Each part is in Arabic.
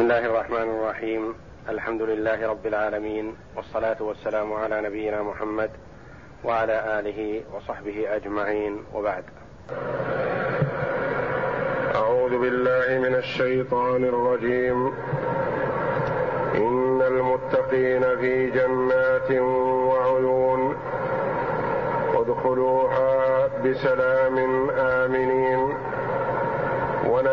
بسم الله الرحمن الرحيم الحمد لله رب العالمين والصلاه والسلام على نبينا محمد وعلى اله وصحبه اجمعين وبعد اعوذ بالله من الشيطان الرجيم ان المتقين في جنات وعيون ادخلوها بسلام امنين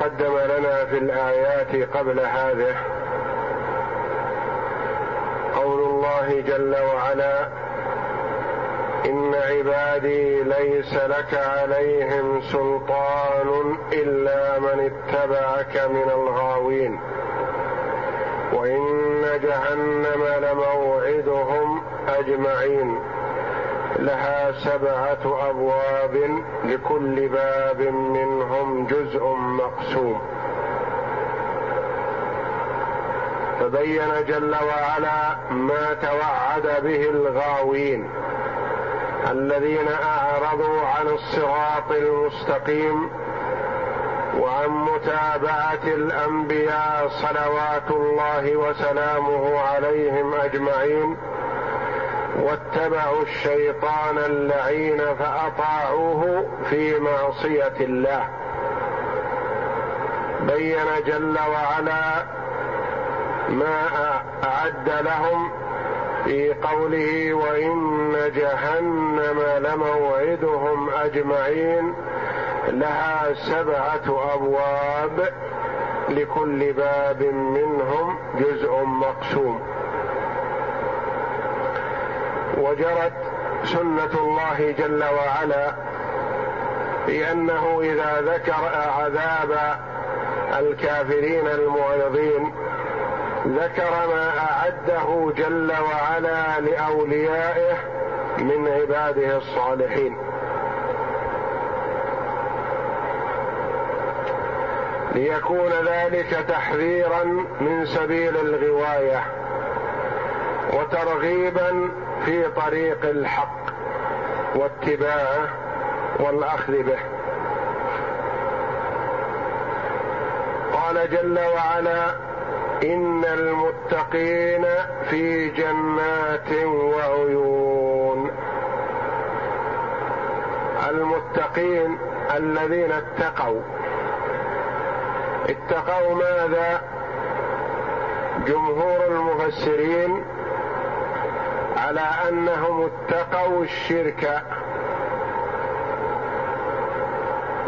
تقدم لنا في الآيات قبل هذه. قول الله جل وعلا إن عبادي ليس لك عليهم سلطان إلا من اتبعك من الغاوين. وإن جهنم لموعدهم أجمعين. لها سبعة أبواب. لكل باب منهم جزء مقسوم. فبين جل وعلا ما توعد به الغاوين الذين أعرضوا عن الصراط المستقيم وعن متابعة الأنبياء صلوات الله وسلامه عليهم أجمعين. واتبعوا الشيطان اللعين فأطاعوه في معصية الله. بين جل وعلا ما أعد لهم في قوله وإن جهنم لموعدهم أجمعين لها سبعة أبواب لكل باب منهم جزء مقسوم. وجرت سنة الله جل وعلا بأنه إذا ذكر عذاب الكافرين المعرضين ذكر ما أعده جل وعلا لأوليائه من عباده الصالحين. ليكون ذلك تحذيرا من سبيل الغواية وترغيبا في طريق الحق واتباعه والأخذ به. قال جل وعلا إن المتقين في جنات وعيون. المتقين الذين اتقوا. اتقوا ماذا؟ جمهور المفسرين على أنهم اتقوا الشرك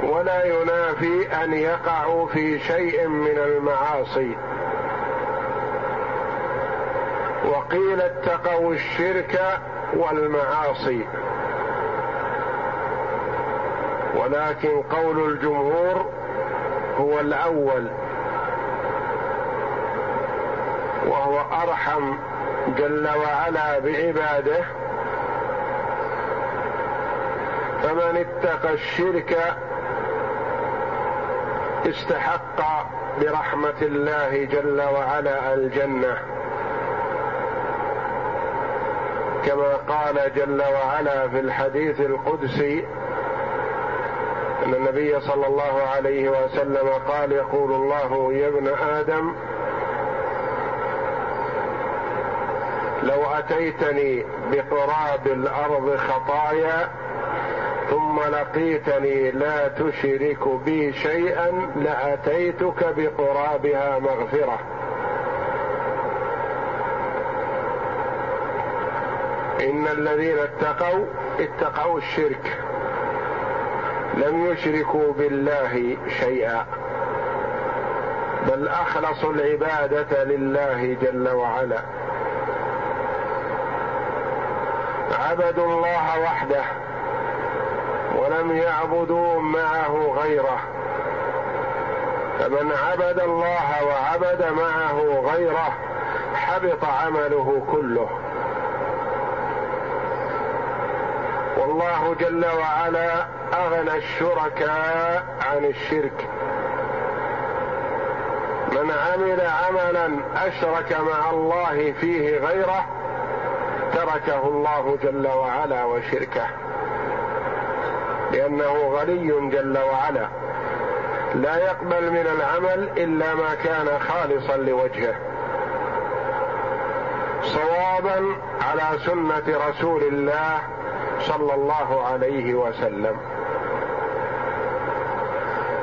ولا ينافي أن يقعوا في شيء من المعاصي. وقيل اتقوا الشرك والمعاصي. ولكن قول الجمهور هو الأول وهو أرحم جل وعلا بعباده. فمن اتقى الشرك استحق برحمة الله جل وعلا الجنة. كما قال جل وعلا في الحديث القدسي أن النبي صلى الله عليه وسلم قال يقول الله يا ابن آدم لو أتيتني بقراب الأرض خطايا ثم لقيتني لا تشرك بي شيئا لأتيتك بقرابها مغفرة. إن الذين اتقوا اتقوا الشرك. لم يشركوا بالله شيئا. بل أخلصوا العبادة لله جل وعلا. عبدوا الله وحده ولم يعبدوا معه غيره. فمن عبد الله وعبد معه غيره حبط عمله كله. والله جل وعلا أغنى الشركاء عن الشرك. من عمل عملا أشرك مع الله فيه غيره تركه الله جل وعلا وشركه. لأنه غني جل وعلا. لا يقبل من العمل إلا ما كان خالصا لوجهه. صوابا على سنة رسول الله صلى الله عليه وسلم.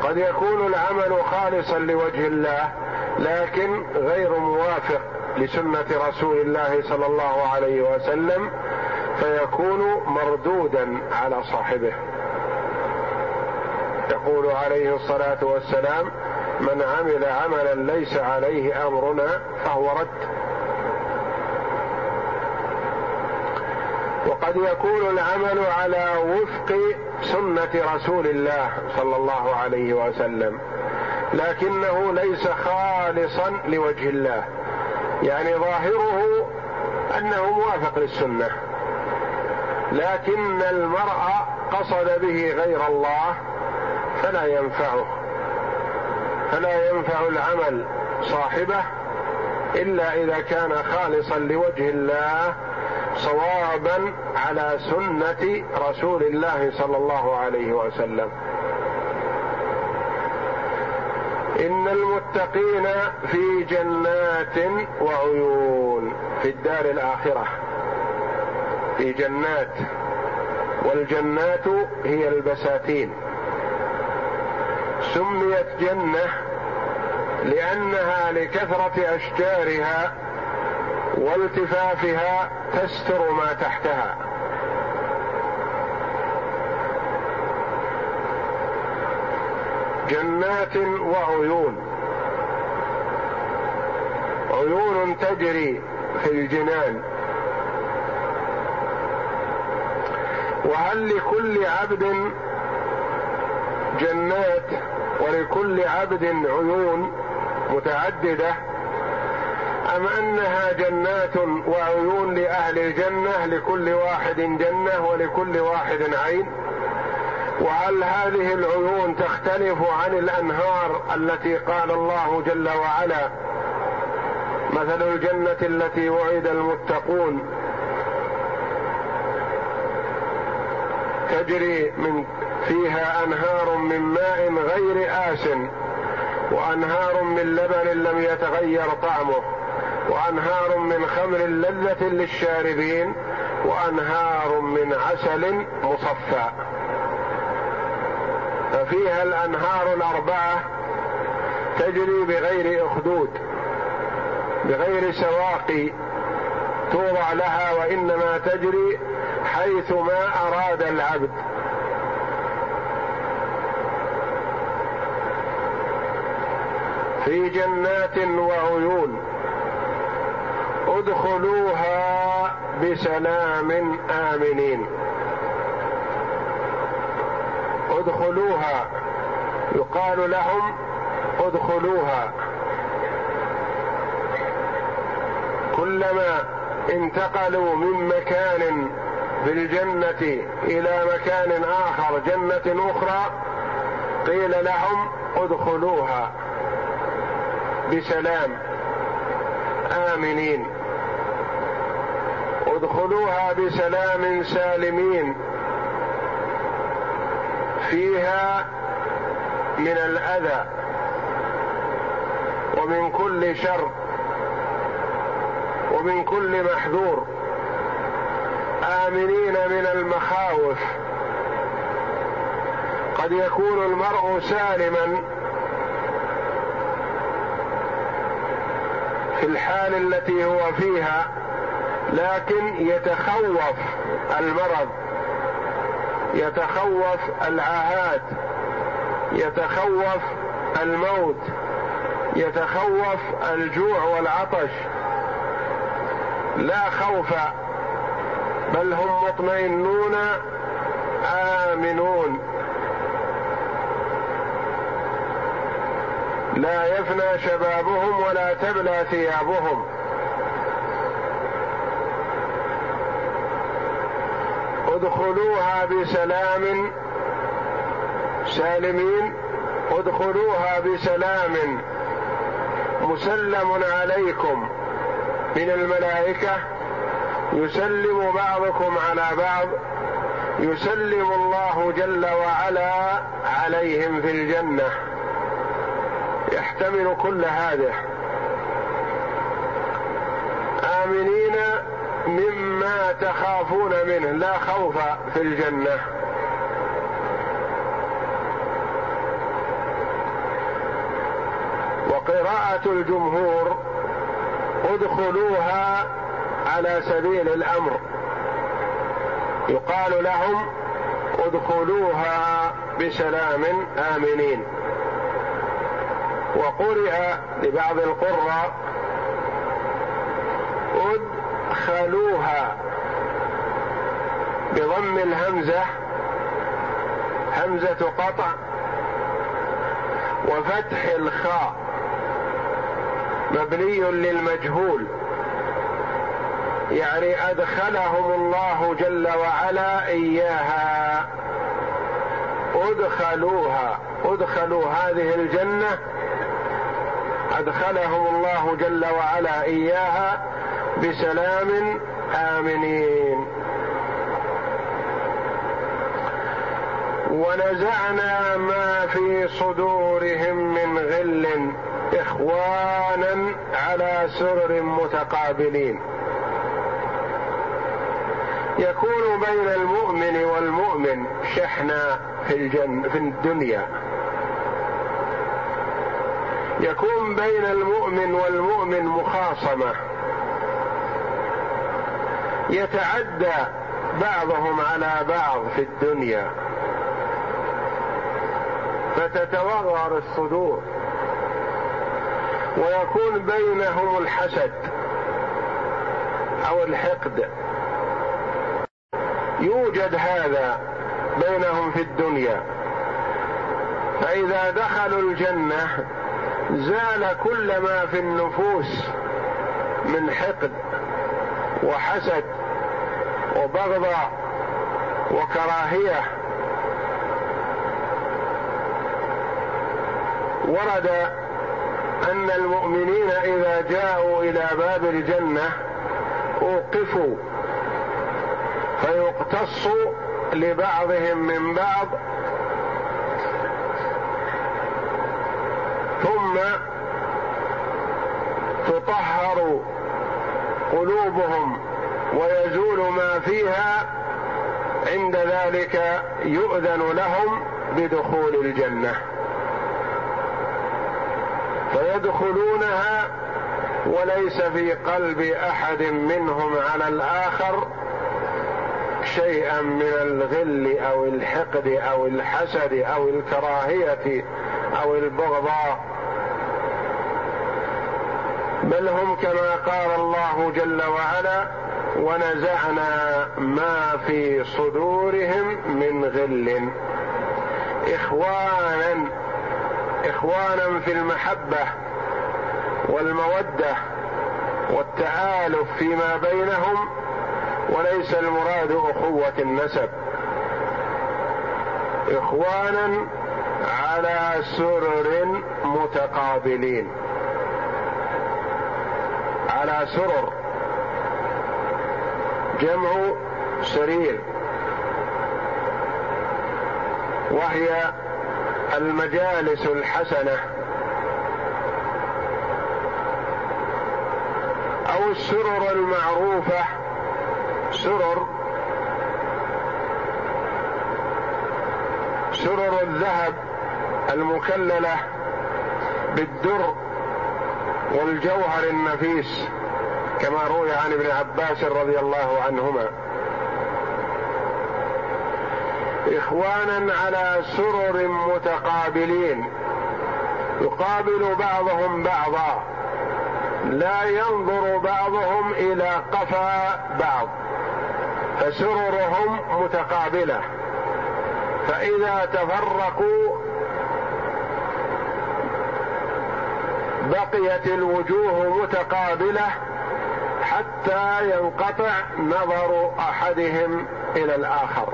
قد يكون العمل خالصا لوجه الله لكن غير موافق لسنة رسول الله صلى الله عليه وسلم فيكون مردودا على صاحبه. يقول عليه الصلاة والسلام من عمل عملا ليس عليه أمرنا فهو رد. وقد يكون العمل على وفق سنة رسول الله صلى الله عليه وسلم. لكنه ليس خالصا لوجه الله. يعني ظاهره أنه موافق للسنة. لكن المرء قصد به غير الله فلا ينفعه. فلا ينفع العمل صاحبه إلا إذا كان خالصا لوجه الله صوابا على سنة رسول الله صلى الله عليه وسلم. إن المتقين في جنات وعيون في الدار الآخرة. في جنات. والجنات هي البساتين. سميت جنة لأنها لكثرة أشجارها والتفافها تستر ما تحتها. جنات وعيون. عيون تجري في الجنان. وهل لكل عبد جنات ولكل عبد عيون متعددة؟ أم أنها جنات وعيون لأهل الجنة لكل واحد جنة ولكل واحد عين؟ وهل هذه العيون تختلف عن الأنهار التي قال الله جل وعلا؟ مثل الجنة التي وعد المتقون. تجري من فيها أنهار من ماء غير آس وأنهار من لبن لم يتغير طعمه وأنهار من خمر لذة للشاربين وأنهار من عسل مصفى. ففيها الأنهار الأربعة تجري بغير أخدود بغير سواقي توضع لها وإنما تجري حيث ما أراد العبد. في جنات وعيون أدخلوها بسلام آمنين. ادخلوها. يقال لهم ادخلوها. كلما انتقلوا من مكان في الجنة إلى مكان آخر جنة أخرى قيل لهم ادخلوها. بسلام. آمنين. ادخلوها بسلام سالمين. فيها من الأذى ومن كل شر ومن كل محذور. آمنين من المخاوف. قد يكون المرء سالما في الحال التي هو فيها لكن يتخوف المرض. يتخوف العاهات يتخوف الموت يتخوف الجوع والعطش. لا خوف بل هم مطمئنون آمنون. لا يفنى شبابهم ولا تبلى ثيابهم. ادخلوها بسلام. سالمين ادخلوها بسلام. مسلم عليكم. من الملائكة. يسلم بعضكم على بعض. يسلم الله جل وعلا عليهم في الجنة. يحتمل كل هذا امنين مما تخافون منه لا خوف في الجنة. وقراءة الجمهور ادخلوها على سبيل الأمر. يقال لهم ادخلوها بسلام آمنين. وقرئ لبعض القراء ادخلوها بضم الهمزة همزة قطع وفتح الخاء مبني للمجهول يعني أدخلهم الله جل وعلا إياها. ادخلوها ادخلوا هذه الجنة أدخلهم الله جل وعلا إياها بسلام آمنين. ونزعنا ما في صدورهم من غل إخوانا على سرر متقابلين. يكون بين المؤمن والمؤمن شحنة في الجن في الدنيا. يكون بين المؤمن والمؤمن مخاصمة. يتعدى بعضهم على بعض في الدنيا. فتتوغر الصدور ويكون بينهم الحسد أو الحقد. يوجد هذا بينهم في الدنيا. فإذا دخلوا الجنة زال كل ما في النفوس من حقد وحسد وبغضاء وكراهية. ورد أن المؤمنين إذا جاءوا إلى باب الجنة أوقفوا فيقتص لبعضهم من بعض ثم تطهر قلوبهم ويزول ما فيها عند ذلك يؤذن لهم بدخول الجنة. فيدخلونها وليس في قلب أحد منهم على الآخر شيئا من الغل أو الحقد أو الحسد أو الكراهية أو البغضاء بل هم كما قال الله جل وعلا ونزعنا ما في صدورهم من غل. إخوانا إخوانا في المحبة. والمودة والتالف فيما بينهم وليس المراد أخوة النسب. إخوانا على سرر متقابلين. على سرر. جمع سرير. وهي المجالس الحسنة. السرر المعروفة. سرر. سرر الذهب المكللة بالدر والجوهر النفيس كما روي عن ابن عباس رضي الله عنهما. إخوانا على سرر متقابلين يقابل بعضهم بعضا. لا ينظر بعضهم إلى قفا بعض فسررهم متقابلة. فإذا تفرقوا بقيت الوجوه متقابلة حتى ينقطع نظر أحدهم إلى الآخر.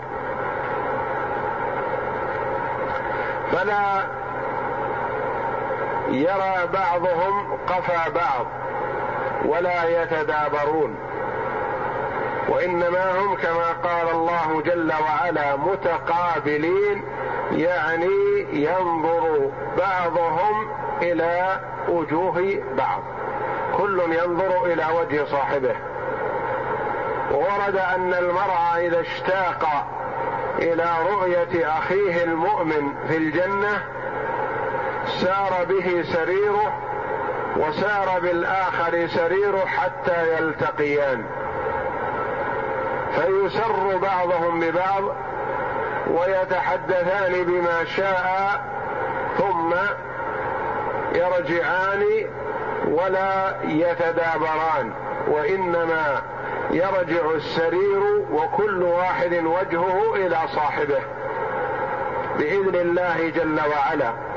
فلا يرى بعضهم قفا بعض. ولا يتدابرون. وإنما هم كما قال الله جل وعلا متقابلين يعني ينظر بعضهم إلى وجوه بعض. كل ينظر إلى وجه صاحبه. ورد أن المرء إذا اشتاق إلى رؤية أخيه المؤمن في الجنة سار به سريره وسار بالآخر سريره حتى يلتقيان. فيسر بعضهم ببعض ويتحدثان بما شاء ثم يرجعان ولا يتدابران. وإنما يرجع السرير وكل واحد وجهه إلى صاحبه بإذن الله جل وعلا.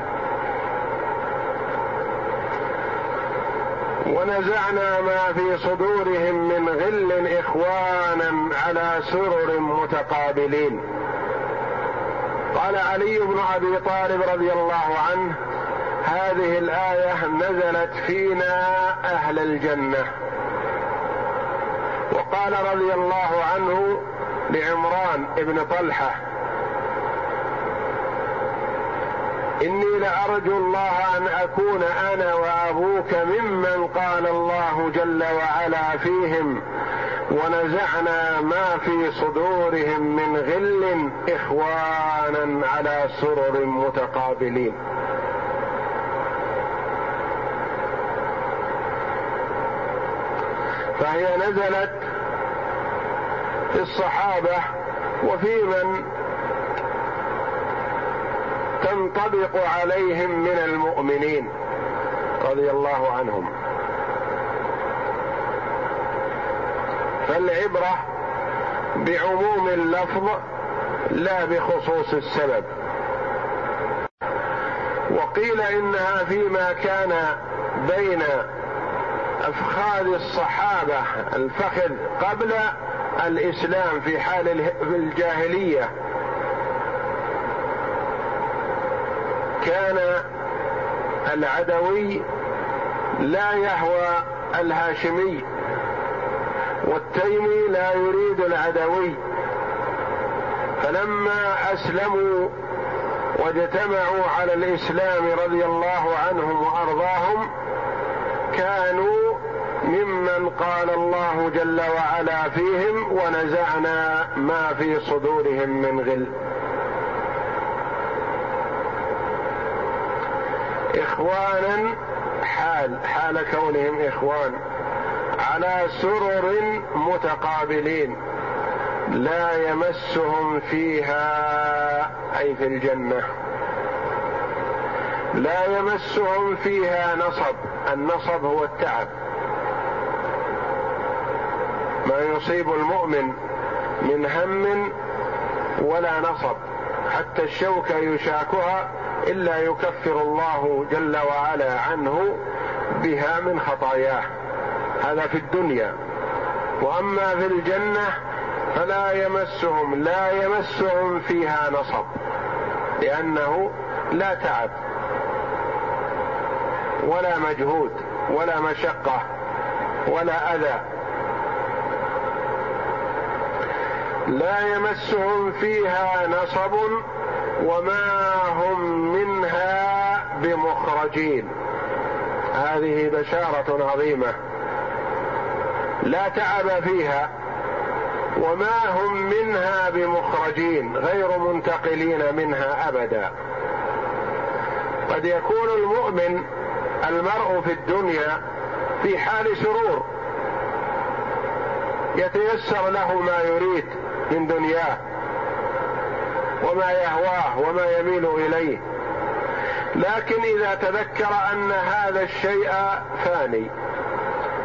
ونزعنا ما في صدورهم من غل إخوانا على سرر متقابلين. قال علي بن أبي طالب رضي الله عنه هذه الآية نزلت فينا أهل الجنة. وقال رضي الله عنه لعمران بن طلحة إني لأرجو الله أن أكون أنا وأبوك ممن قال الله جل وعلا فيهم ونزعنا ما في صدورهم من غل إخوانا على سرر متقابلين. فهي نزلت في الصحابة وفي من تنطبق عليهم من المؤمنين. رضي الله عنهم. فالعبرة بعموم اللفظ لا بخصوص السبب. وقيل إنها فيما كان بين افخاذ الصحابة الفخذ قبل الإسلام في حال الجاهلية. كان العدوي لا يهوى الهاشمي والتيمي لا يريد العدوي. فلما أسلموا واجتمعوا على الإسلام رضي الله عنهم وأرضاهم كانوا ممن قال الله جل وعلا فيهم ونزعنا ما في صدورهم من غل. إخوانا حال حال كونهم إخوان على سرر متقابلين لا يمسهم فيها أي في الجنة. لا يمسهم فيها نصب النصب هو التعب. ما يصيب المؤمن من هم ولا نصب حتى الشوكة يشاكها إلا يكفر الله جل وعلا عنه بها من خطاياه. هذا في الدنيا. وأما في الجنة فلا يمسهم لا يمسهم فيها نصب لأنه لا تعب ولا مجهود ولا مشقة ولا أذى. لا يمسهم فيها نصب وما هم منها بمخرجين. هذه بشارة عظيمة. لا تعب فيها. وما هم منها بمخرجين غير منتقلين منها أبدا. قد يكون المؤمن المرء في الدنيا في حال سرور. يتيسر له ما يريد من دنياه. وما يهواه وما يميل إليه. لكن إذا تذكر أن هذا الشيء فاني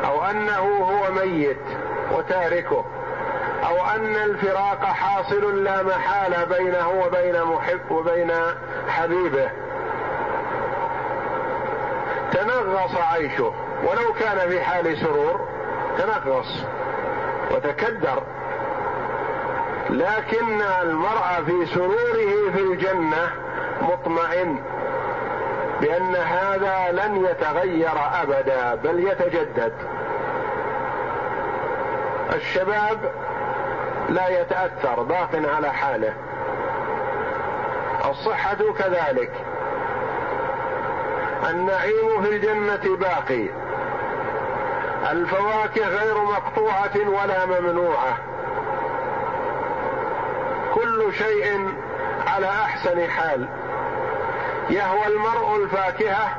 أو أنه هو ميت وتاركه أو أن الفراق حاصل لا محاله بينه وبين محب وبين حبيبه. تنغص عيشه ولو كان في حال سرور تنغص وتكدر. لكن المرء في سروره في الجنة مطمئن بأن هذا لن يتغير أبدا بل يتجدد. الشباب لا يتأثر باق على حاله. الصحة كذلك. النعيم في الجنة باقي. الفواكه غير مقطوعة ولا ممنوعة. كل شيء على أحسن حال. يهوى المرء الفاكهة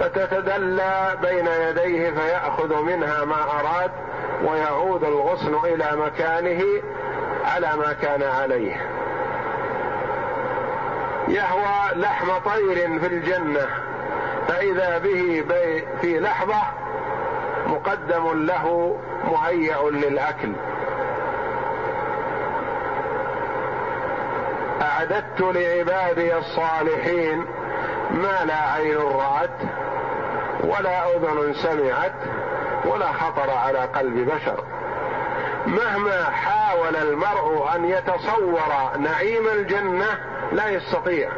فتتدلى بين يديه فيأخذ منها ما أراد ويعود الغصن إلى مكانه على ما كان عليه. يهوى لحم طير في الجنة فإذا به في لحظة مقدم له مهيأ للأكل. أعددت لعبادي الصالحين ما لا عين رأت ولا أذن سمعت ولا خطر على قلب بشر. مهما حاول المرء أن يتصور نعيم الجنة لا يستطيع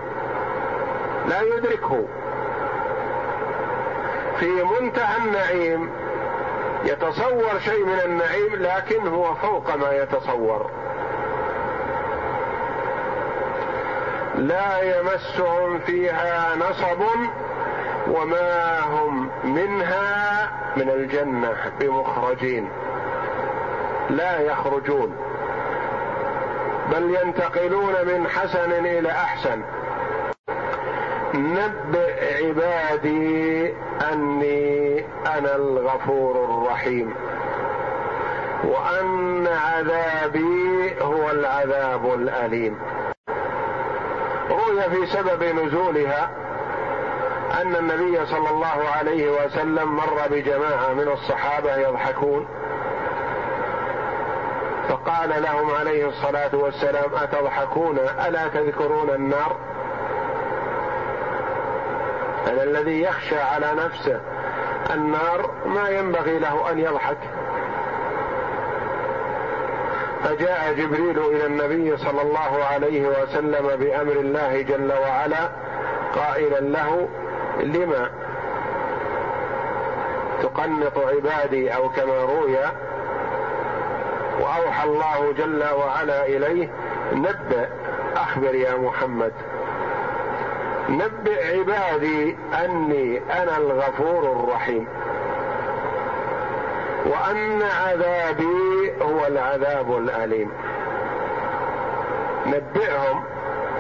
لا يدركه. في منتهى النعيم يتصور شيء من النعيم لكن هو فوق ما يتصور. لا يمسهم فيها نصب وما هم منها من الجنة بمخرجين. لا يخرجون. بل ينتقلون من حسن إلى أحسن. نبئ عبادي أني أنا الغفور الرحيم. وأن عذابي هو العذاب الأليم. روي في سبب نزولها أن النبي صلى الله عليه وسلم مر بجماعة من الصحابة يضحكون. فقال لهم عليه الصلاة والسلام أتضحكون؟ ألا تذكرون النار؟ أن الذي يخشى على نفسه. النار ما ينبغي له أن يضحك. فجاء جبريل إلى النبي صلى الله عليه وسلم بأمر الله جل وعلا قائلا له لما تقنط عبادي أو كما روي وأوحى الله جل وعلا إليه نبئ أخبر يا محمد نبئ عبادي أني أنا الغفور الرحيم. وأن عذابي هو العذاب الأليم. نبئهم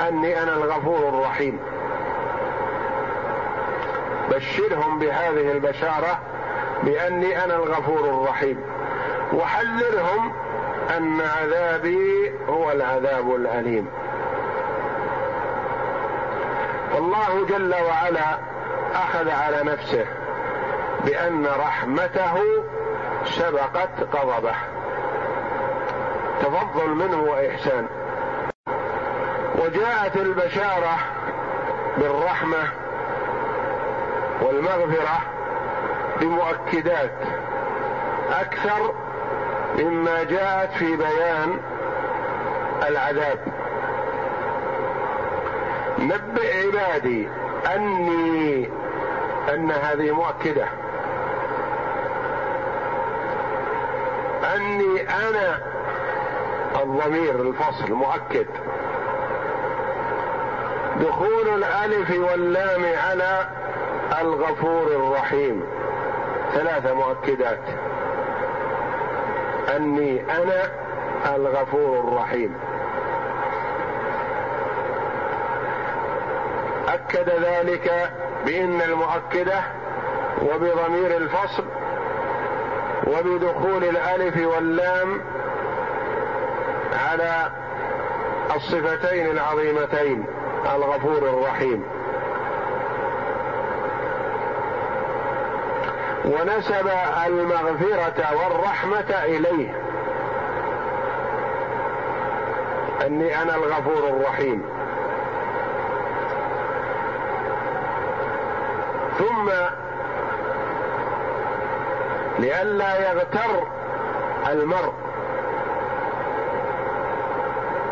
أني أنا الغفور الرحيم. بشرهم بهذه البشارة بأني أنا الغفور الرحيم. وحذرهم أن عذابي هو العذاب الأليم. فالله جل وعلا أخذ على نفسه بأن رحمته سبقت غضبه. تفضل منه وإحسان. وجاءت البشارة بالرحمة والمغفرة بمؤكدات أكثر مما جاءت في بيان العذاب. نبئ عبادي أني أن هذه مؤكدة. اني أنا الضمير الفصل مؤكد. دخول الألف واللام على الغفور الرحيم. ثلاث مؤكدات. أني أنا الغفور الرحيم. أكد ذلك بإن المؤكدة وبضمير الفصل وبدخول الألف واللام على الصفتين العظيمتين الغفور الرحيم. ونسب المغفرة والرحمة إليه. إني أنا الغفور الرحيم. ثم لئلا يغتر المرء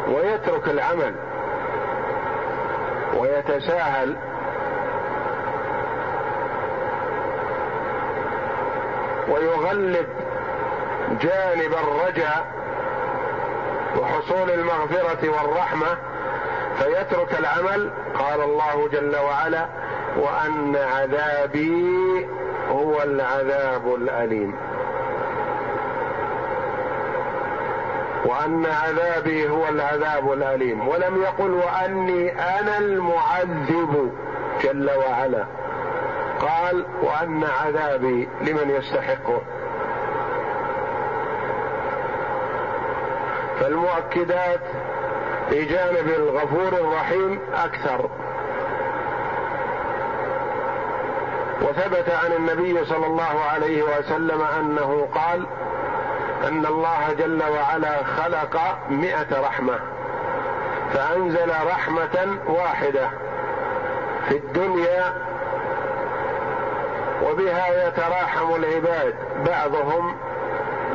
ويترك العمل ويتساهل ويغلب جانب الرجاء وحصول المغفرة والرحمة فيترك العمل. قال الله جل وعلا وأن عذابي هو العذاب الأليم. وأن عذابي هو العذاب الأليم. ولم يقل وأني أنا المعذب جل وعلا. قال وأن عذابي لمن يستحقه. فالمؤكدات في جانب الغفور الرحيم أكثر. وثبت عن النبي صلى الله عليه وسلم أنه قال أن الله جل وعلا خلق مئة رحمة فأنزل رحمة واحدة في الدنيا وبها يتراحم العباد بعضهم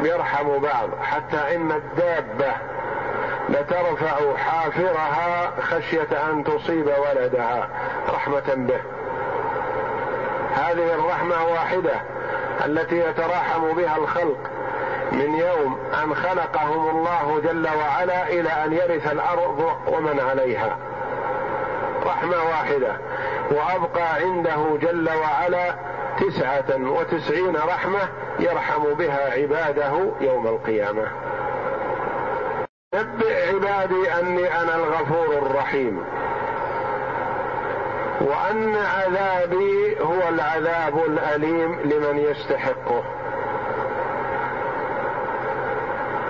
يرحم بعض حتى إن الدابة لترفع حافرها خشية أن تصيب ولدها رحمة به. هذه الرحمة واحدة التي يتراحم بها الخلق من يوم أن خلقهم الله جل وعلا إلى أن يرث الأرض ومن عليها. رحمة واحدة. وأبقى عنده جل وعلا تسعة وتسعين رحمة يرحم بها عباده يوم القيامة. نبئ عبادي أني أنا الغفور الرحيم. وأن عذابي هو العذاب الأليم لمن يستحقه.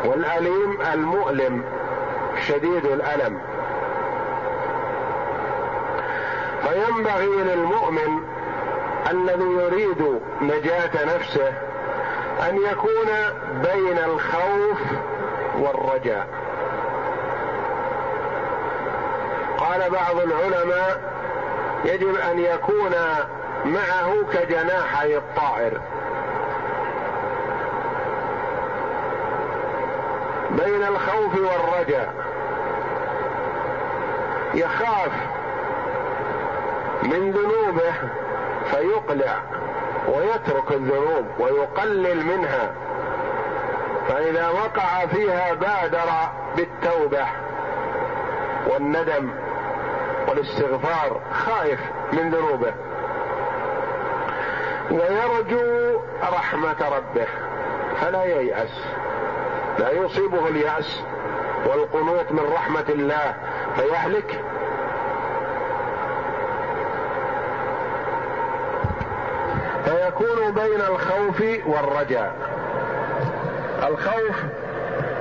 والأليم المؤلم شديد الألم. فينبغي للمؤمن الذي يريد نجاة نفسه أن يكون بين الخوف والرجاء. قال بعض العلماء يجب أن يكون معه كجناحي الطائر. بين الخوف والرجاء. يخاف من ذنوبه فيقلع ويترك الذنوب ويقلل منها. فإذا وقع فيها بادر بالتوبة والندم. والاستغفار خائف من ذنوبه. ويرجو رحمة ربه فلا ييأس. لا يصيبه اليأس والقنوط من رحمة الله فيهلك. فيكون بين الخوف والرجاء. الخوف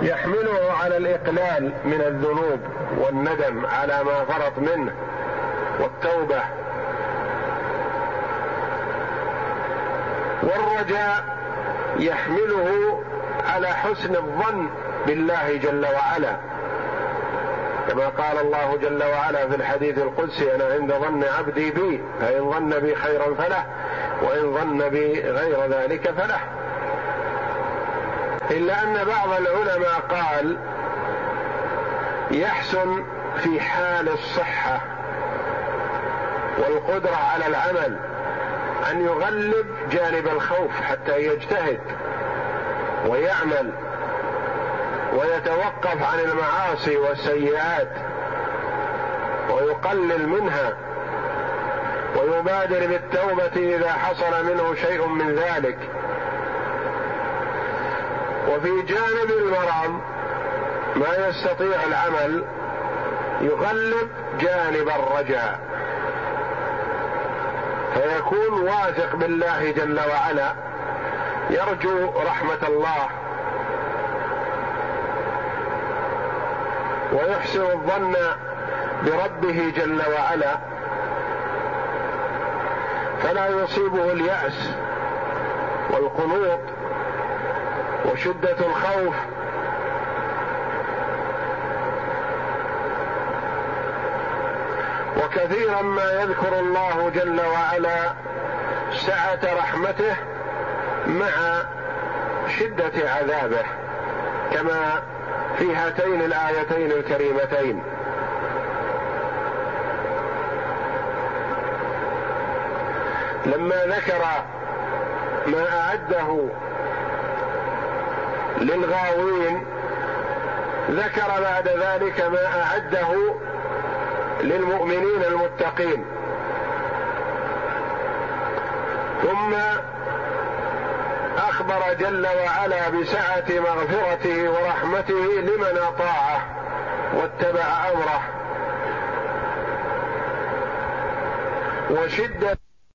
يحمله على الإقلال من الذنوب. والندم على ما فرط منه والتوبة. والرجاء يحمله على حسن الظن بالله جل وعلا. كما قال الله جل وعلا في الحديث القدسي أنا عند ظن عبدي بي فإن ظن بي خيرا فله وإن ظن بي غير ذلك فله. إلا أن بعض العلماء قال يحسن في حال الصحة والقدرة على العمل أن يغلب جانب الخوف حتى يجتهد ويعمل ويتوقف عن المعاصي والسيئات ويقلل منها ويبادر بالتوبة إذا حصل منه شيء من ذلك. وفي جانب المرض ما يستطيع العمل يغلب جانب الرجاء. فيكون واثق بالله جل وعلا يرجو رحمة الله. ويحسن الظن بربه جل وعلا. فلا يصيبه اليأس والقنوط وشدة الخوف وكثيرا ما يذكر الله جل وعلا سعة رحمته مع شدة عذابه كما في هاتين الآيتين الكريمتين. لما ذكر ما أعده للغاوين ذكر بعد ذلك ما أعده للمؤمنين المتقين. ثم أخبر جل وعلا بسعة مغفرته ورحمته لمن أطاعه واتبع أمره. وشدة